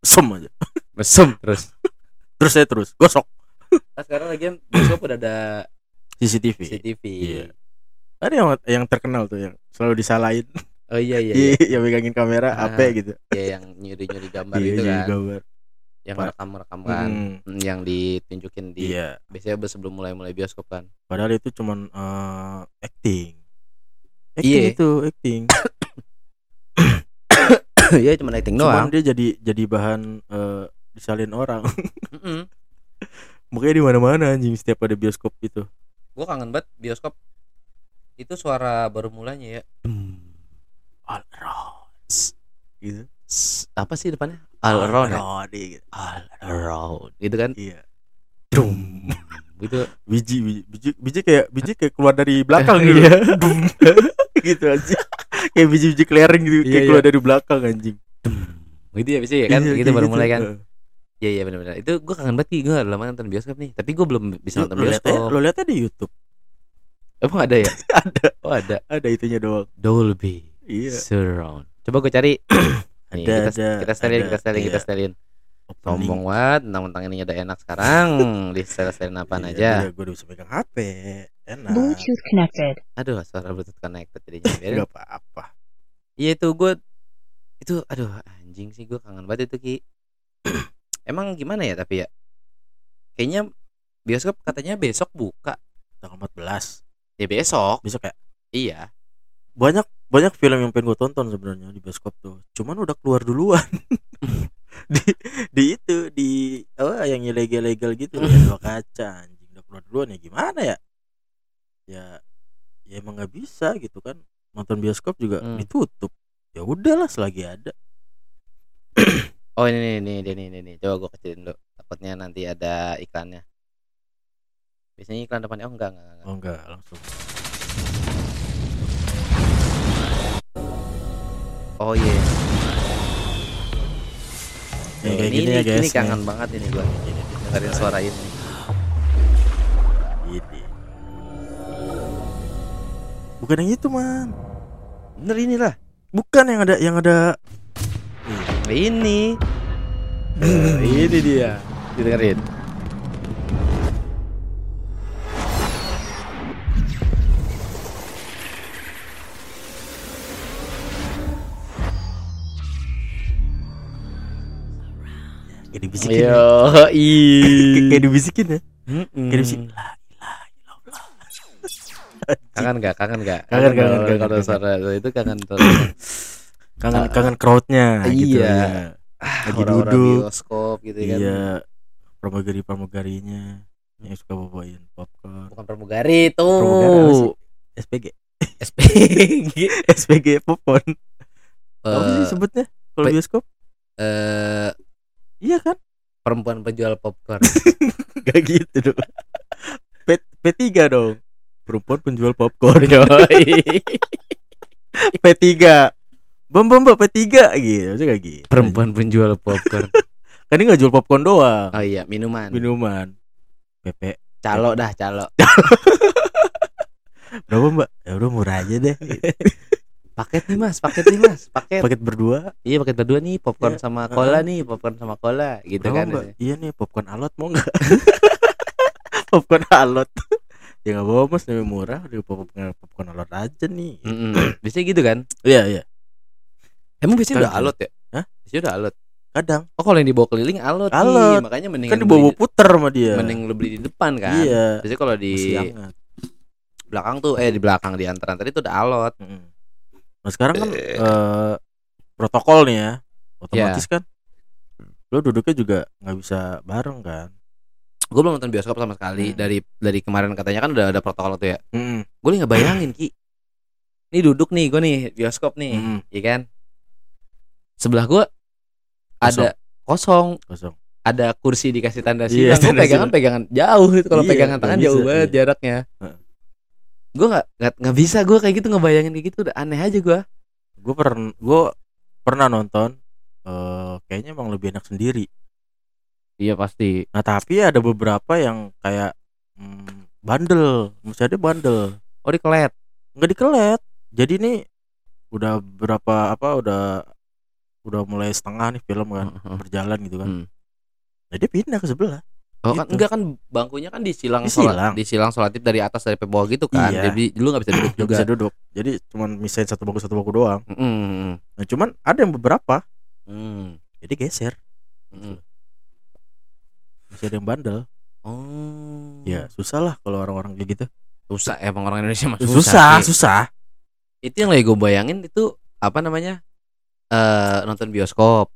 Sem aja. Mesum terus. Terus saya terus gosok. Nah, sekarang lagian bioskop udah ada CCTV CCTV Iya. ada yang yang terkenal tuh yang selalu disalahin. Oh iya iya iya. Iya, yang megangin kamera Ah. apa gitu. Iya, yang nyuri-nyuri gambar Iya, itu kan. gambar. yang Pak. rekam-rekam kan Hmm, yang ditunjukin di iya. biasanya sebelum mulai-mulai bioskop kan. Padahal itu cuman eh, acting. Acting Iya. itu acting Iya cuma acting cuman doang. dia jadi jadi bahan eh, disalin orang. Mm-mm. makanya di mana mana anjing setiap ada bioskop itu Gua kangen banget bioskop. Itu suara baru mulanya ya. All around gitu. S- apa sih depannya? All around ya? around, gitu. all around gitu kan? Iya. Dum. gitu. Biji biji biji, biji kayak biji kayak keluar dari belakang gitu. Iya. Dum. gitu anjing kayak biji biji kelereng gitu Iya, kayak iya. keluar dari belakang anjing. Gitu ya biasanya ya kan? Iya, gitu baru mulai kan? Iya iya benar-benar itu gua kangen banget gue udah lama nonton bioskop nih. Tapi gua belum bisa nonton bioskop. lo lihatnya di YouTube? Emang ada ya? Ada. Oh ada. Ada itunya doang. Dolby iya. Surround. Coba gue cari. Nih, Ada, kita, ada, kita setelin, ada, kita setelin, kita iya. setelin. Opening. Sombong banget, mentang-mentang ini udah enak sekarang, di setel-setelin apaan aja. gue udah bisa pegang HP enak Bluetooth connected. Aduh, suara Bluetooth connected jadinya. Biarin. nggak apa-apa Iya itu gue, itu aduh anjing sih gue kangen banget itu ki. Emang gimana ya tapi ya? Kayaknya bioskop katanya besok buka. tanggal 14 Ya besok. besok ya Iya. banyak banyak film yang pengen gue tonton sebenarnya di bioskop tuh cuman udah keluar duluan di di itu di oh yang ilegal legal gitu ya dua kaca anjing udah keluar duluan ya gimana ya ya ya emang nggak bisa gitu kan nonton bioskop juga Hmm. ditutup ya udahlah selagi ada Oh ini nih, nih, ini, ini, ini. Coba gue kecilin dulu. Takutnya nanti ada iklannya. Biasanya iklan depannya oh enggak enggak. enggak. oh enggak langsung Oh iya. Ya, kayak ini, gini ini, ya, guys, ini nih. kangen banget ini Gini, dengerin suara ini. Bukan yang itu man Bener inilah. bukan yang ada yang ada Ini. Eh, ini dia. Didengerin. kayak dibisikin ya. Yo, Kayak- kayak dibisikin ya kayak dibisikin Hmm. Kangen gak? Kangen gak? Kangen, kangen, kangen, Kalau kangen. suara itu kangen tuh. kangen Ah. kangen crowdnya gitu Iya. ya. Ah, Lagi duduk. bioskop gitu kan. iya pramugari pramugarinya yang suka bawain popcorn Bukan pramugari itu. Pramugari apa sih? SPG SPG. SPG popcorn apa sih Eh, sebutnya kalau bioskop eh, iya kan perempuan penjual popcorn. gak gitu dong P P3 dong perempuan penjual popcorn Yoi. P3 bam bam bam P3 gitu maksudnya kayak gitu. Perempuan penjual popcorn. kan dia nggak jual popcorn doang. Oh iya, minuman. minuman. PP Calo dah, calo. berapa mbak? Ya udah murah aja deh. Paket nih mas paket nih mas paket. Paket berdua. Iya paket berdua nih popcorn Iya, sama cola nih popcorn sama cola gitu Berapa, kan Mbak? iya nih popcorn alot mau nggak? Popcorn alot ya nggak bawa mas. Lebih murah di popcorn popcorn alot aja nih. Mm-mm. biasanya gitu kan? Iya iya. Emang biasanya udah alot ya? Hah? biasanya udah alot. Kadang. Oh kalau yang dibawa keliling alot, nih Alot. makanya mending kan dibawa puter sama dia. mending lu beli di depan kan? Iya. Biasanya kalau di belakang tuh eh di belakang di antara tadi tuh udah alot. Mm-mm. nah sekarang kan eh, protokol nih ya. Otomatis Iya. kan lo duduknya juga nggak bisa bareng kan gue belum nonton bioskop sama sekali. Hmm. dari dari kemarin katanya kan udah ada protokol tuh ya. Mm-mm. gue nggak bayangin ki. Ini duduk nih gue nih bioskop nih Mm-mm. ya kan? Sebelah gue ada kosong. kosong. Ada kursi dikasih tanda Iya, silang. Gue pegangan pegangan jauh itu kalau Iya, pegangan tangan bisa, jauh banget iya. jaraknya. Gue nggak nggak nggak bisa gue kayak gitu ngebayangin kayak gitu. Udah aneh aja gue gue pernah gue pernah nonton eh kayaknya emang lebih enak sendiri iya pasti nah tapi ada beberapa yang kayak hmm, bandel misalnya dia bandel oh dikelet nggak dikelet jadi nih udah berapa apa udah udah mulai setengah nih film kan Heeh. berjalan gitu kan Hmm. nah dia pindah ke sebelah Oh kan Gitu. enggak kan bangkunya kan disilang Disilang. sholat, disilang dari atas dari bawah gitu kan. Iya. Jadi lu nggak bisa duduk juga. bisa duduk jadi cuman misain satu bangku satu bangku doang Mm-mm. nah cuman ada yang beberapa Hmm. jadi geser Mm-mm. Masih ada yang bandel Oh. ya susah lah kalau orang-orang kayak gitu Susah emang orang Indonesia mah susah susah. Susah Itu yang lagi gue bayangin itu apa namanya? eh nonton bioskop.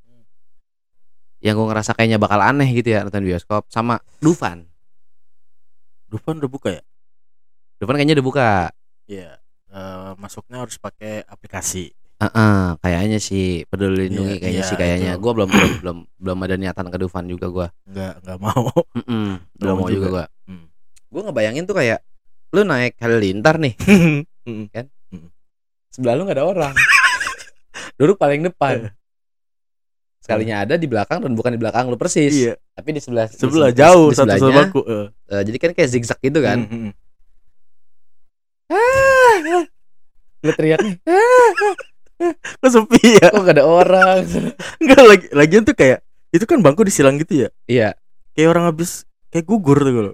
Yang gue ngerasa kayaknya bakal aneh gitu ya nonton bioskop sama Dufan. Dufan udah buka ya Dufan kayaknya udah buka. Iya, eh, masuknya harus pakai aplikasi. Heeh, kayaknya sih peduli lindungi Iya, kayaknya iya, sih kayaknya. itu. Gue belum belum belum belum ada niatan ke Dufan juga gue. Nggak nggak mau. Mm-mm, belum Mau juga, juga. gua. Hmm. Gue ngebayangin tuh kayak lu naik halilintar nih, Mm. sebelah lu gak ada orang. Duduk paling depan. Sekalinya ada di belakang dan bukan di belakang lu persis, iya, tapi di sebelah di sebelah se- jauh di satu sebelahnya, sama aku. eh. jadi kan kayak zigzag gitu kan. Mm, mm, mm. Lu teriak nih, Kok sepi ya? kok gak ada orang. Enggak lagi lagian tuh kayak itu kan bangku disilang gitu ya. Iya. Kayak orang habis kayak gugur tuh kalau.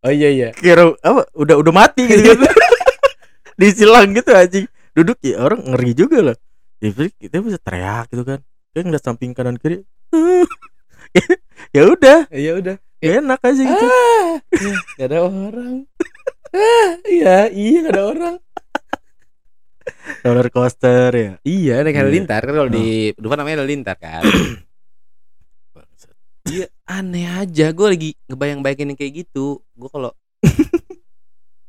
Oh iya iya. Kayak apa udah udah mati gitu kan. disilang gitu anjing. Duduk ya orang ngeri juga loh. Ya, kita bisa teriak gitu kan. Kayak ngeliat samping kanan kiri. ya udah, Iya udah. ya enak aja gitu. Ah, iya, gak ada orang. Ah, iya, iya gak ada orang. Roller coaster ya. Iya, naik Iya. halilintar kan kalau di Dufan namanya halilintar kan. Iya, aneh aja. Gue lagi ngebayang-bayangin yang kayak gitu. Gue kalau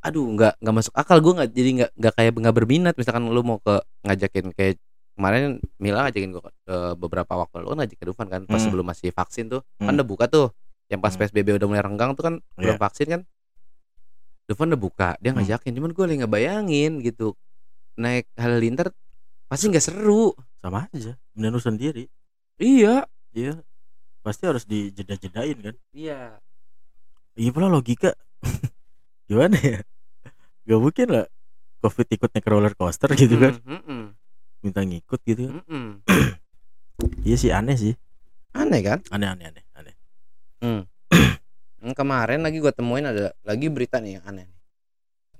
aduh nggak nggak masuk akal gue nggak jadi nggak nggak kayak nggak berminat misalkan lu mau ke ngajakin kayak kemarin Mila ngajakin gue ke beberapa waktu lalu kan ngajak ke Dufan kan pas Hmm. sebelum masih vaksin tuh kan Hmm. udah buka tuh yang pas Hmm. PSBB udah mulai renggang tuh kan belum Iya. vaksin kan Dufan udah buka dia Hmm. ngajakin cuman gue lagi ngebayangin gitu naik halilintar pasti nggak seru. Sama aja mending lu sendiri iya. Iya. Pasti harus dijeda-jedain kan? Iya. Iya pula logika. Gimana ya? Gak mungkin lah covid ikut naik roller coaster gitu kan? Mm, mm, minta ngikut gitu kan? Mm, mm. iya sih aneh sih. Aneh kan? Aneh aneh aneh aneh. Hmm, kemarin lagi gue temuin ada lagi berita nih yang aneh.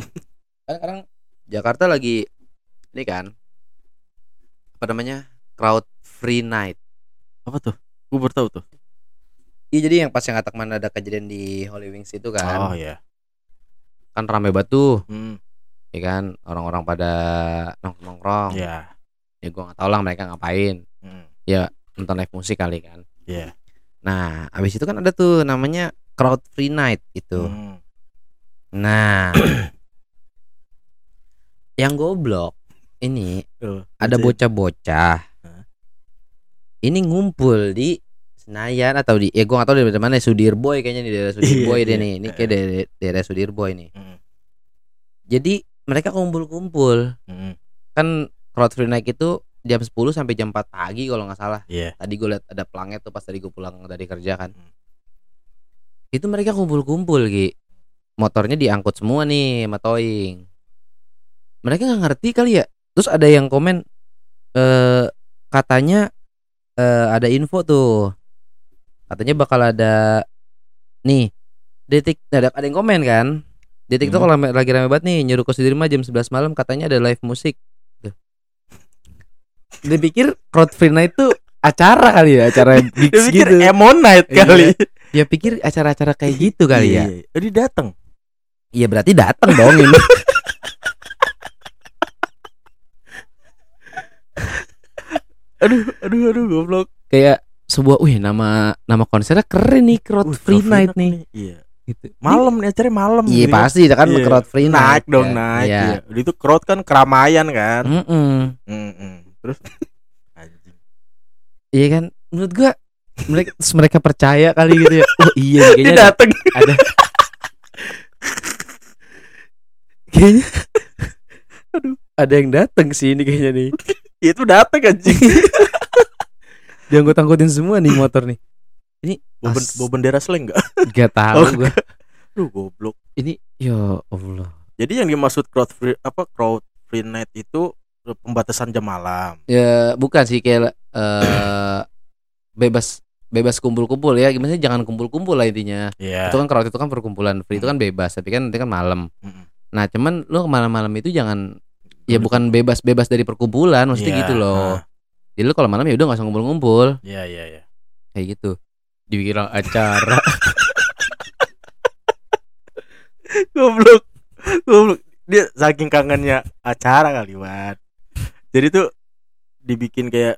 kan sekarang Jakarta lagi ini kan apa namanya crowd free night. apa tuh? Gue baru tahu tuh. Iya jadi yang pas yang kata ke mana ada kejadian di Holy Wings itu kan, oh ya kan rame batu, hmm, ya kan? Orang-orang pada nongkrong nongkrong. ya Ya gue nggak tahu lah mereka ngapain, hmm, nonton live musik kali kan. ya Nah abis itu kan ada tuh namanya crowd free night itu. hmm. Nah, yang goblok ini Oh, ada bocah-bocah. Ini ngumpul di Senayan atau di ya gua gak tahu dari mana Sudirboy kayaknya di daerah Sudirboy Iya, dia iya. nih. Ini kayak dari daerah Sudirboy nih. Hmm, Jadi mereka kumpul-kumpul. hmm, Kan crowd free night itu jam 10 sampai jam 4 pagi kalau nggak salah. iya Tadi gue liat ada pelangnya tuh pas tadi gue pulang dari kerja kan. Hmm. Itu mereka kumpul-kumpul Ki. Motornya diangkut semua nih sama towing. Mereka nggak ngerti kali ya. Terus ada yang komen eh katanya eh ada info tuh katanya bakal ada nih detik ada ada yang komen kan di TikTok Hmm. lagi, lagi rame banget nih nyuruh ke Sudirman jam 11 malam katanya ada live musik Tuh. dia pikir crowd free night itu acara kali ya acara gigs Dia pikir gitu Emo Night Iya. kali. ya pikir acara-acara kayak gitu kali ya Iya, iya. Oh, dia datang. Iya berarti datang dong ini Aduh, aduh, aduh, goblok. kayak sebuah wih nama nama konsernya keren nih crowd Uh, free night nih Iya. gitu Malam nih acaranya malam. iya gitu. pasti kan Iya. crowd free night Naik dong, ya. naik. iya. Iya. Udah Itu crowd kan keramaian kan. Mm-mm. Mm-mm. Terus anjing. iya kan menurut gua mereka mereka percaya kali gitu ya oh iya nih, Dia kayaknya ada, datang. ada kayaknya aduh ada yang datang sih ini kayaknya nih Itu datang anjing. diangkut angkutin semua nih motor nih Bawa, ben- As- bawa bendera slang enggak? gak tahu Oh, gua Aduh, goblok. ini ya Allah Jadi yang dimaksud crowd free apa crowd free night itu pembatasan jam malam. ya bukan sih kayak eh bebas bebas kumpul-kumpul ya gimana sih jangan kumpul-kumpul lah intinya Iya. itu kan crowd itu kan perkumpulan free itu kan bebas tapi kan nanti kan malam Mm-mm. nah cuman lu malam-malam itu jangan ya bukan bebas-bebas dari perkumpulan maksudnya Iya, gitu loh. nah. jadi lu kalau malam ya udah nggak usah ngumpul-ngumpul. Iya, iya, iya. kayak gitu. Dibilang acara. Goblok. Goblok. Dia saking kangennya acara kali Wan. Jadi tuh dibikin kayak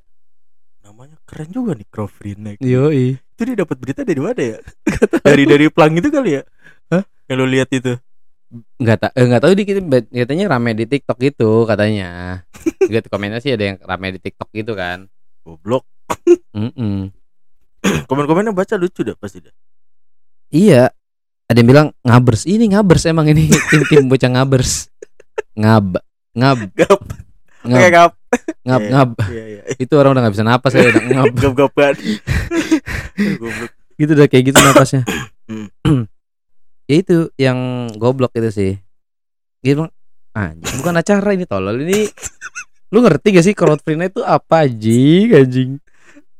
namanya keren juga nih free night yoi. Itu dia dapat berita dari mana ya? Dari dari pelang itu kali ya? Hah? yang lu lihat itu nggak tak eh, nggak tahu dikit katanya rame di TikTok gitu katanya lihat komennya sih ada yang rame di TikTok gitu kan goblok Mm-mm. komen-komennya baca lucu dah pasti dah Iya. Ada yang bilang ngabers. Ini ngabers emang ini tim-tim bocah ngabers. Ngab ngab gap ngab kayak gap ngab Iya. ngab. iya iya Itu orang udah nggak bisa napas saya udah ngab. gapan goblok Gitu udah kayak gitu napasnya. Ya itu yang goblok itu sih. Dia bilang anjing bukan acara ini tolol. Ini lu ngerti gak sih crowd free night itu apa anjing? Anjing.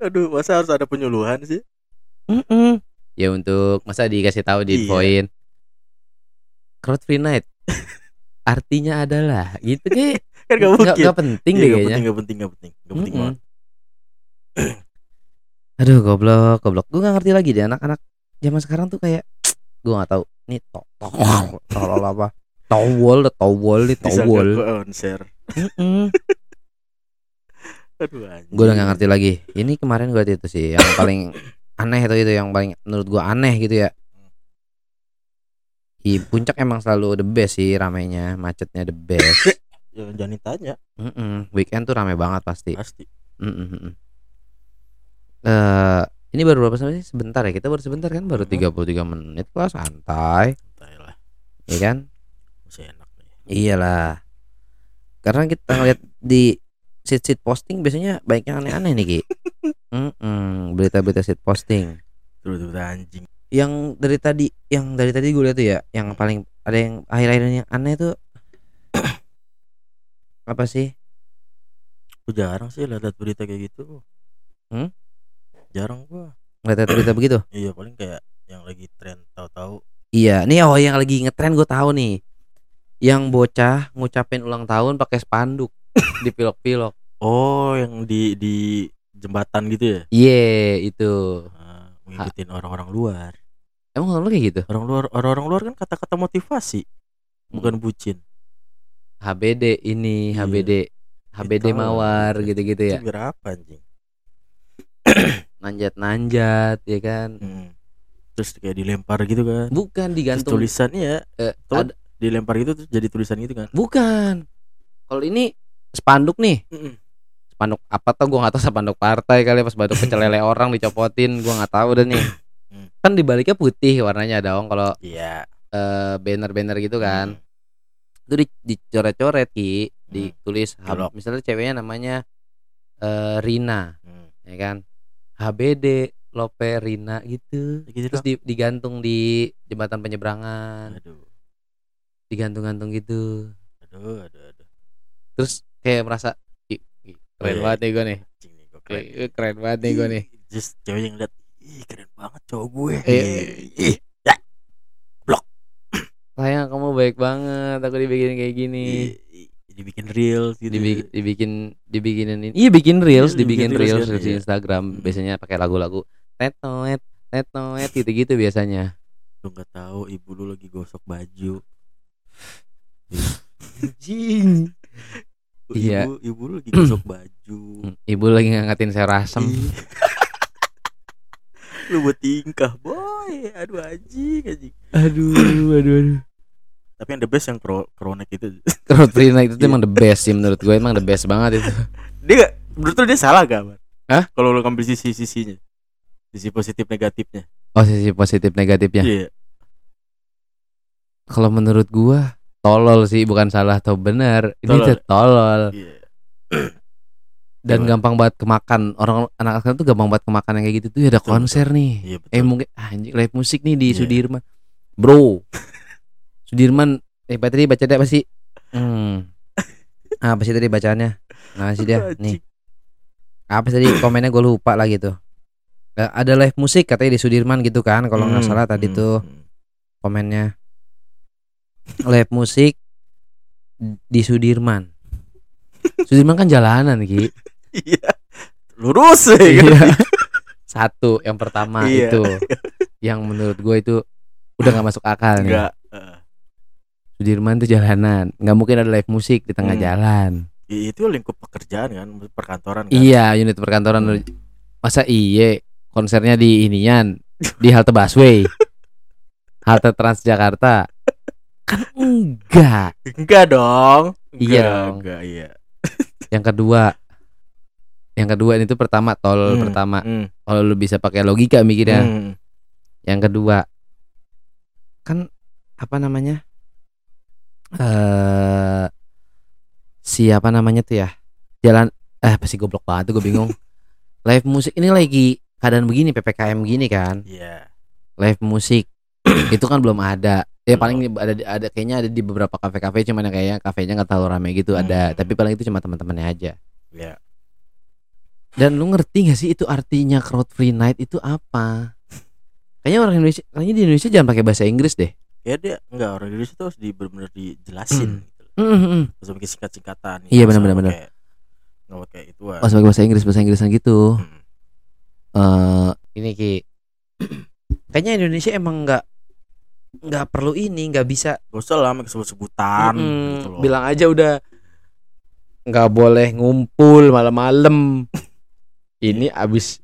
Aduh masa harus ada penyuluhan sih? Mm-mm. ya untuk masa dikasih tahu di Iya. poin crowd free night artinya adalah gitu kayak kan gak penting Iya, deh gak kayaknya. penting gak penting gak penting gak penting Mm-mm. banget. Aduh goblok goblok. Gue nggak ngerti lagi deh anak-anak zaman sekarang tuh kayak gue nggak tahu nih tok tok tolol apa? Nih towol gua konser aduh anjing. Gue udah nggak ngerti lagi. Ini kemarin gue itu sih yang paling aneh itu itu yang paling menurut gue aneh gitu ya. Di puncak emang selalu the best sih ramainya macetnya the best. Ya, jangan ditanya. Mm-mm. weekend tuh rame banget pasti. Pasti. Mm-mm. Eh, ini baru berapa sih? Sebentar ya kita baru sebentar kan? Baru Mhm. 33 menit lah santai. Santai lah ya kan? Masih enak nih. Iyalah. Karena kita ngeliat di sit-sit posting biasanya banyak yang aneh-aneh nih Ki. Mm-mm, berita-berita sit posting. Terus anjing. Yang dari tadi yang dari tadi gue lihat tuh ya yang paling ada yang akhir-akhir ini yang aneh tuh. Apa sih? Gua jarang sih lihat berita kayak gitu. Hmm? Jarang gua ngeliat berita begitu iya paling kayak yang lagi tren tahu-tahu Iya, nih oh yang lagi ngetren gue tahu nih. Yang bocah ngucapin ulang tahun pakai spanduk di pilok-pilok. oh yang di di jembatan gitu ya Iya, itu. Ah, ngikutin orang-orang luar Emang lu kayak gitu? orang luar orang-orang luar kan kata-kata motivasi bukan bucin HBD ini, Iya. HBD. HBD Itu. mawar gitu-gitu ya. itu biar apa anjing Nanjat-nanjat ya kan. Hmm. terus kayak dilempar gitu kan Bukan Terus digantung tulisannya eh, Tuh. ada- dilempar gitu terus jadi tulisan gitu kan bukan. Kalau ini spanduk nih. Mm-mm. Spanduk apa tuh gua nggak tahu spanduk partai kali apa spanduk pecelele orang dicopotin gua nggak tahu udah nih. Hmm. Kan dibaliknya putih warnanya dong kalau iya eh, banner-banner gitu kan. Hmm. itu di- dicoret-coret ki ditulis H- Colok. misalnya ceweknya namanya eh, Rina Hmm. ya kan HBD Lope Rina gitu gitu terus dong. di- digantung di jembatan penyeberangan aduh digantung-gantung gitu aduh aduh aduh terus kayak merasa "Ih, ih, keren iya. banget nih gue nih keren. Keren banget nih gue nih Just cewek yang lihat, ih keren banget cowok gue. Eh. Ih, ih, sayang kamu baik banget aku dibikin kayak gini ih, dibikin reels gitu. dibikin dibikin dibikinin ini iya bikin reels Iya, dibikin dibikin reels reels di iya. Instagram Hmm. biasanya pakai lagu-lagu tetoet tetoet gitu-gitu biasanya Lu nggak tahu ibu lu lagi gosok baju. anjing Ibu, Iya. ibu lu lagi gosok baju. Ibu lagi ngangkatin serasem Ih. lu buat tingkah boy aduh anjing anjing aduh aduh aduh tapi yang the best yang kro kronek itu. Night itu Iya. emang the best sih menurut gue emang the best banget itu. Dia gak, menurut lu dia salah gak man? Hah? kalau lu ngambil sisi sisinya. Sisi positif negatifnya. Oh sisi positif negatifnya? Iya. Kalau menurut gua tolol sih bukan salah atau benar. Ini Tolol. tuh tolol. Iya. Dan Gimana? gampang banget kemakan. Orang anak sekarang tuh gampang banget kemakan yang kayak gitu tuh. Ya ada Betul, konser nih. Iya betul. Eh mungkin ah, anjing live musik nih di. Sudirman. Bro Sudirman eh tadi baca apa sih? Hmm. Ah, apa sih tadi bacaannya? Nah sih dia nih. Apa sih tadi komennya? Gue lupa lagi tuh Eh, ada live musik katanya di Sudirman gitu kan kalau nggak Hmm, salah tadi hmm, tuh hmm. komennya. Live musik di Sudirman. Sudirman kan jalanan Ki. Iya. Lurus ya? Iya. satu yang pertama Iya. itu. Yang menurut gue itu udah nggak masuk akal nih. Enggak eh, Sudirman tuh jalanan. Nggak mungkin ada live musik di tengah Hmm. jalan. Itu lingkup pekerjaan kan perkantoran kan? Iya unit perkantoran. Hmm. masa iye konsernya di inian di halte busway? Halte Transjakarta? Kan enggak. Enggak dong. Iya Enggak, dong. enggak iya. Yang kedua. Yang kedua ini tuh pertama tol Hmm, pertama. hmm, kalau lu bisa pakai logika mikirnya. Hmm. yang kedua. Kan apa namanya eh siapa namanya tuh ya? Jalan eh apa sih goblok banget tuh gue bingung. Live musik ini lagi keadaan begini ppkm gini kan? Iya. Live musik itu kan belum ada. Ya paling ada ada kayaknya ada di beberapa kafe-kafe cuman yang kayaknya kafenya nggak terlalu ramai gitu ada. Hmm. tapi paling itu cuma teman-temannya aja. Iya. Dan lu ngerti gak sih itu artinya crowd free night itu apa? Kayaknya orang Indonesia kayaknya di Indonesia jangan pakai bahasa Inggris deh ya dia enggak orang Indonesia tuh harus di benar-benar dijelasin Hmm. gitu loh. Mm-mm. Terus bikin singkat-singkatan Iya, Nggak usah benar, benar, pakai- nggak pakai itu pas pakai bahasa Inggris bahasa Inggrisan gitu Hmm. eh ini ki kayaknya Indonesia emang nggak nggak perlu ini nggak bisa Gak usah lah pakai sebut-sebutan Mm-mm, gitu loh. bilang aja udah nggak boleh ngumpul malam-malam ini abis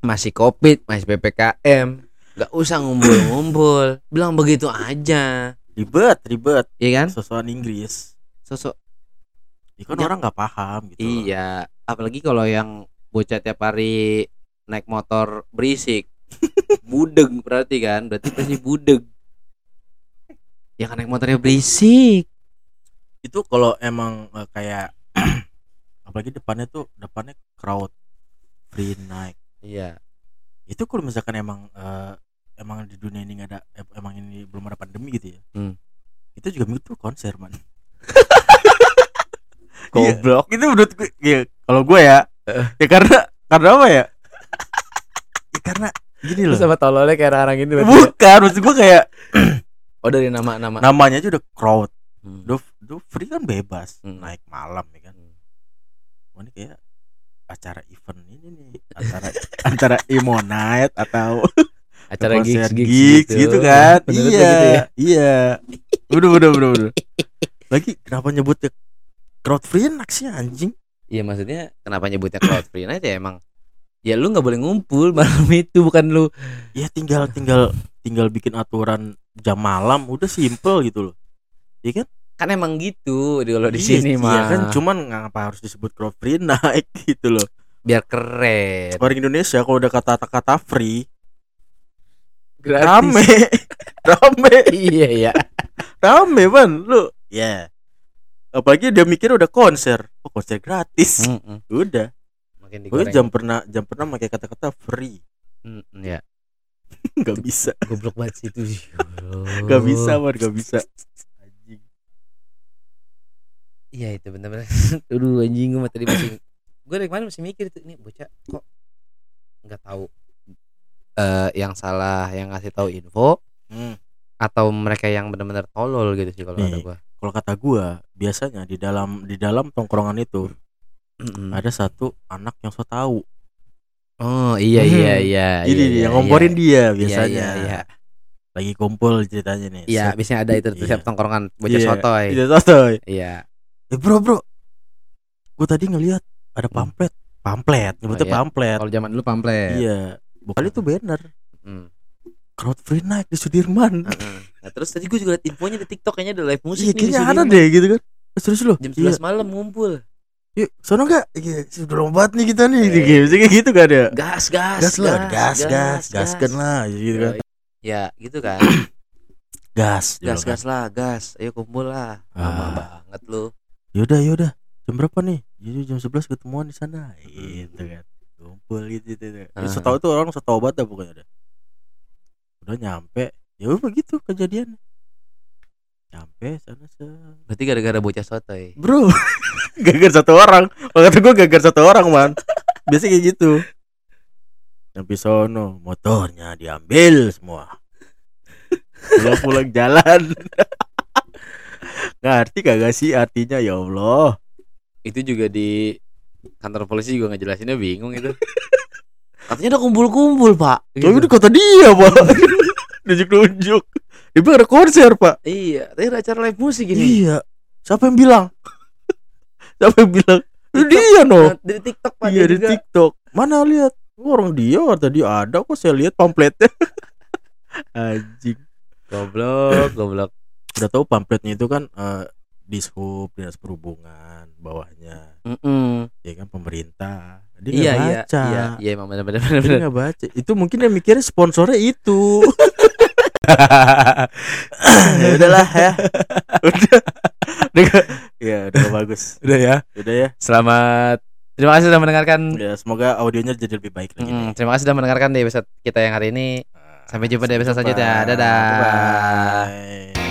masih covid masih ppkm nggak usah ngumpul-ngumpul. Bilang begitu aja. Ribet ribet. Iya kan? Sosokan Inggris. Sosok. Ya kan orang nggak paham gitu loh. iya. Apalagi kalau yang bocah tiap hari naik motor berisik. Budeg berarti kan? Berarti pasti budeg. Ya kan naik motornya berisik. Itu kalau emang eh, kayak apalagi depannya tuh depannya crowd. Free night. Iya itu kalau misalkan emang eh, emang di dunia ini nggak ada em- emang ini belum ada pandemi gitu ya Hmm. itu juga itu konser man. Goblok. Itu menurut gue ya, kalau gue ya ya karena karena apa ya? Ya karena gini loh. sama tololnya kayak orang ini bukan maksud gue kayak oh dari nama-nama namanya aja udah crowd. Hmm. do free kan bebas Hmm. naik malam ya kan. Hmm. Wah, ini kayak acara event ini nih antara antara emo night atau acara gigs, gigs gitu, kan? Bener-bener iya gitu ya? iya. Udah udah udah udah. Lagi kenapa nyebutnya crowd free enak sih anjing? Iya maksudnya kenapa nyebutnya crowd free night ya emang ya lu nggak boleh ngumpul malam itu bukan lu. Ya tinggal tinggal tinggal bikin aturan jam malam udah simple gitu loh. Iya kan kan emang gitu di kalau di Iya, sini iya mah. kan cuman ngapa harus disebut crowd free night gitu loh. Biar keren. Orang Indonesia kalau udah kata-kata free Gratis. rame. Rame. Iya ya rame ban lu ya. Apalagi dia mikir udah konser. Oh konser gratis. Mm-mm. udah. Makin gue jam pernah jam pernah pakai kata-kata free. Mm, ya. Nggak bisa. goblok banget sih itu nggak bisa man nggak bisa. Iya itu bener-bener. Aduh anjing gue tadi masih gue dari kemarin masih mikir itu ini bocah kok nggak tahu eh yang salah yang ngasih tahu info Hmm. atau mereka yang benar-benar tolol gitu sih kalau ada gua. Kalau kata gua, biasanya di dalam di dalam tongkrongan itu Mm-mm. ada satu anak yang so tahu. Oh iya Hmm. iya iya. Jadi iya, dia iya, yang ngomporin iya. dia Iya, biasanya. Iya iya. Lagi kumpul ceritanya nih. Iya, biasanya ada itu tuh Iya. tongkrongan bocah Iya, sotoy. Iya, sotoy. Iya. Eh bro bro, gue tadi ngelihat ada pamflet, pamflet, nyebutnya Oh, iya. pamflet. Kalau zaman dulu pamflet. Iya, bukan itu banner. Hmm. Crowd free night di Sudirman. Nah, terus tadi gue juga liat infonya di TikTok kayaknya ada live musik Iya, nih di kayaknya ada deh gitu kan. Eh, Serius lu? Jam Iya. 11 malam ngumpul. Yuk, sono enggak? Iya, sudah lompat nih kita nih. Eh. Gitu, Bisa kayak gitu kan ya? Gas gas. Gas lah, gas, gas, gaskan lah gitu kan. Ya, gitu kan. Gas, gas gitu gas lah, gas. Ayo kumpul lah. Lama Ah. banget lu. Yaudah, yaudah. Jam berapa nih? Jadi jam 11 ketemuan di sana. Gitu kan. Kumpul gitu gitu. gitu. Ah. Setahu tuh orang setahu banget dah pokoknya dah. Udah nyampe, ya udah begitu kejadian. Nyampe sana se Berarti gara-gara bocah sotoy. Bro, gagal satu orang. Kata gue gagal satu orang, man. Biasa kayak gitu. Sampai sono, motornya diambil semua. Pulang-pulang jalan. Ngerti kagak sih artinya ya Allah. Itu juga di kantor polisi juga ngejelasinnya bingung itu. Katanya ada kumpul-kumpul, Pak. Tapi itu kata dia, Pak. Nunjuk-nunjuk. Bilang ada konser, Pak. Iya, tadi ada acara live musik ini. Iya. Siapa yang bilang? Siapa yang bilang? Itu TikTok. dia no. Nah, Dari TikTok Pak Iya dia di juga. TikTok. Mana lihat? Orang dia kata dia ada kok saya lihat pamfletnya. Anjing. Goblok, goblok. Udah tahu pamfletnya itu kan eh, Dishub Dinas Perhubungan bawahnya Mm-mm. ya kan pemerintah. Dia Iya, nggak iya, baca. iya, iya, emang benar-benar benar. Dia nggak baca. Itu mungkin dia mikirnya sponsornya itu. ya udahlah ya. udah. Ya udah bagus. Udah ya. Udah ya. Selamat. Terima kasih sudah mendengarkan. Ya semoga audionya jadi lebih baik lagi. Mm, nih. terima kasih sudah mendengarkan di episode kita yang hari ini. Sampai jumpa di episode selanjutnya. Dadah. Bye-bye.